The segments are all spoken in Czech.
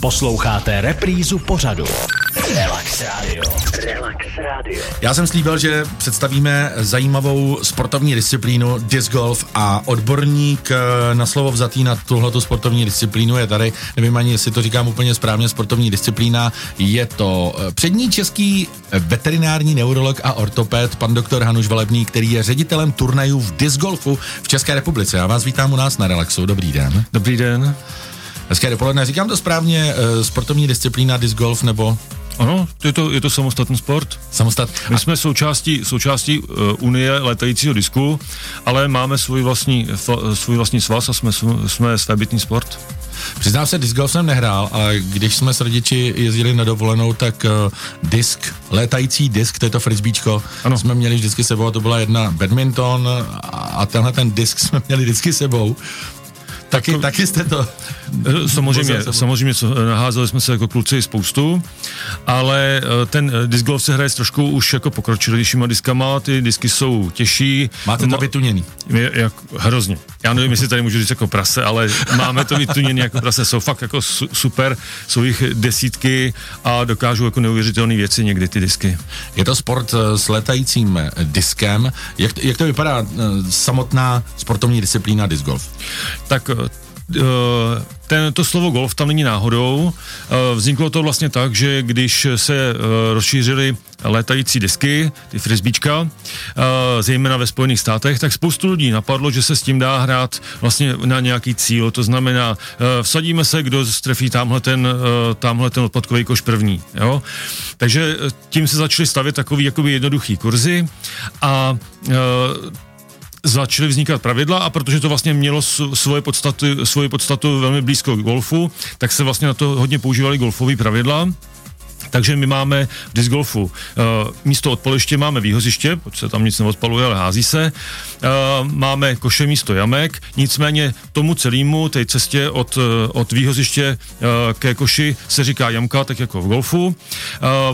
Posloucháte reprízu pořadu. Relax Radio. Relax Radio. Já jsem slíbil, že představíme zajímavou sportovní disciplínu disc golf a odborník eh, na slovo vzatý na tuhletu sportovní disciplínu je tady. Nevím ani, jestli to říkám úplně správně, sportovní disciplína. Je to eh, přední český veterinární neurolog a ortoped, pan doktor Hanuš Velebný, který je ředitelem turnajů v disc golfu v České republice. Já vás vítám u nás na Relaxu. Dobrý den. Dobrý den. Hezké dopoledne. Říkám to správně, eh, sportovní disciplína disc golf nebo ano, je to, je to samostatný sport. Samostatný. My jsme součástí, součástí uh, Unie letajícího disku, ale máme svůj vlastní, svůj vlastní svaz a jsme, jsme svébytný sport. Přiznám se, disc golf jsem nehrál, ale když jsme s rodiči jezdili na dovolenou, tak uh, disk, létající disk, to je to frisbeečko, ano. jsme měli vždycky sebou to byla jedna badminton a, a tenhle ten disk jsme měli vždycky sebou. Taky, to, taky jste to... Samozřejmě, samozřejmě naházeli jsme se jako kluci spoustu, ale eh, ten eh, disc golf se hraje s trošku už jako pokročilejšíma diskama, ty disky jsou těžší. Máte to vytuněný? Je, jak, hrozně. Já nevím, jestli tady můžu říct jako prase, ale máme to vytuněný jako prase. Jsou fakt jako su, super, jsou jich desítky a dokážou jako neuvěřitelné věci někdy ty disky. Je to sport eh, s letajícím diskem. Jak, jak to vypadá samotná sportovní disciplína disc golf? Tak ten, to slovo golf tam není náhodou. Eh, vzniklo to vlastně tak, že když se eh, rozšířily létající disky, ty frisbíčka, zejména ve Spojených státech, tak spoustu lidí napadlo, že se s tím dá hrát vlastně na nějaký cíl. To znamená, vsadíme se, kdo strefí tamhle ten, tamhle ten odpadkový koš první. Jo? Takže tím se začaly stavět takový jakoby jednoduchý kurzy a začaly vznikat pravidla a protože to vlastně mělo svoje podstatu, svoje podstatu velmi blízko k golfu, tak se vlastně na to hodně používaly golfové pravidla. Takže my máme v disc golfu uh, místo odpaliště máme výhoziště, protože se tam nic neodpaluje, ale hází se. Uh, máme koše místo jamek, nicméně tomu celému, té cestě od, uh, od výhoziště uh, ke koši se říká jamka, tak jako v golfu. Uh,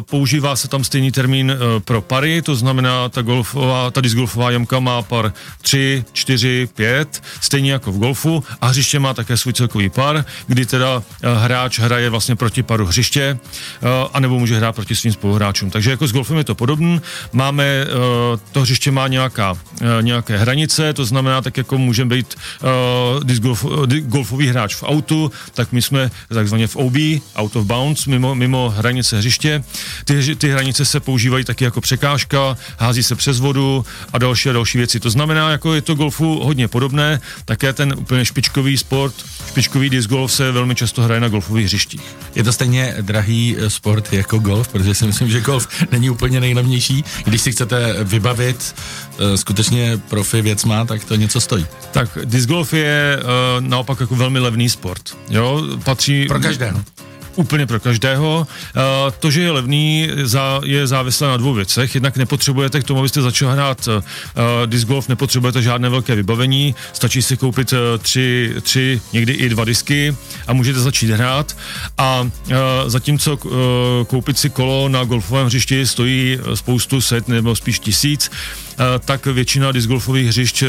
používá se tam stejný termín uh, pro pary, to znamená, ta, golfová, ta disc golfová jamka má par 3, 4, 5, stejně jako v golfu a hřiště má také svůj celkový par, kdy teda hráč hraje vlastně proti paru hřiště uh, a nebo může hrát proti svým spoluhráčům. Takže jako s golfem je to podobné. Máme, eh, to hřiště má nějaká, eh, nějaké hranice, to znamená, tak jako může být uh, golf, golfový hráč v autu, tak my jsme takzvaně v OB, out of bounds, mimo, mimo hranice hřiště. Ty, ty hranice se používají taky jako překážka, hází se přes vodu a další a další věci. To znamená, jako je to golfu hodně podobné, také ten úplně špičkový sport, špičkový disc golf se velmi často hraje na golfových hřištích. Je to stejně drahý sport jako golf, protože si myslím, že golf není úplně nejlevnější. Když si chcete vybavit uh, skutečně profi věcma, tak to něco stojí. Tak disc golf je uh, naopak jako velmi levný sport. Jo, patří... Pro každého úplně pro každého. To, že je levný, je závislé na dvou věcech. Jednak nepotřebujete k tomu, abyste začal hrát disc golf, nepotřebujete žádné velké vybavení, stačí si koupit tři, tři, někdy i dva disky a můžete začít hrát. A zatímco koupit si kolo na golfovém hřišti stojí spoustu set nebo spíš tisíc, tak většina discgolfových hřišť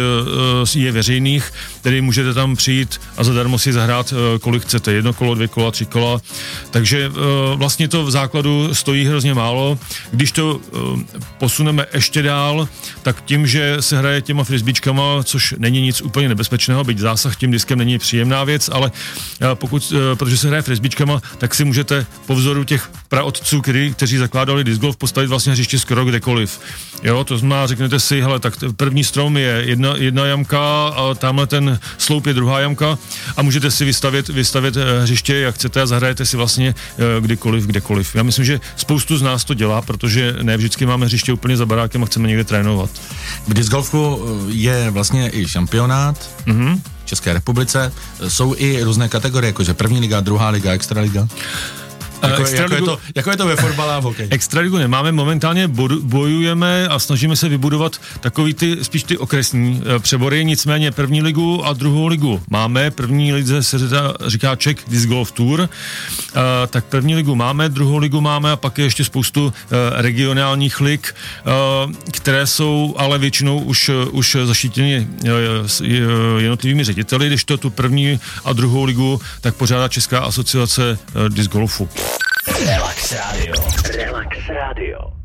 je veřejných, tedy můžete tam přijít a zadarmo si zahrát kolik chcete, jedno kolo, dvě kola, tři kola, takže vlastně to v základu stojí hrozně málo. Když to posuneme ještě dál, tak tím, že se hraje těma frisbíčkama, což není nic úplně nebezpečného, byť zásah tím diskem není příjemná věc, ale pokud, protože se hraje frisbíčkama, tak si můžete po vzoru těch praotců, kteří zakládali disc golf, postavit vlastně hřiště skoro kdekoliv. Jo, to znamená, řeknete si, hele, tak první strom je jedna, jedna jamka a tamhle ten sloup je druhá jamka a můžete si vystavit, vystavit eh, hřiště, jak chcete a zahrajete si vlastně eh, kdykoliv, kdekoliv. Já myslím, že spoustu z nás to dělá, protože ne vždycky máme hřiště úplně za barákem a chceme někde trénovat. V disc golfu eh, je vlastně i šampionát. Mm-hmm. České republice. Jsou i různé kategorie, jakože první liga, druhá liga, extraliga. Jako, jako, je to, jako je to ve fotbale a v hokeji. Extraligu nemáme, momentálně bojujeme a snažíme se vybudovat takový ty, spíš ty okresní eh, přebory, nicméně první ligu a druhou ligu máme. První lize se říká Czech Disc Golf Tour, uh, tak první ligu máme, druhou ligu máme a pak je ještě spoustu uh, regionálních lig, uh, které jsou ale většinou už, už zaštítěny jednotlivými řediteli, když to tu první a druhou ligu, tak pořádá Česká asociace disc golfu. Relax Radio. Relax Radio.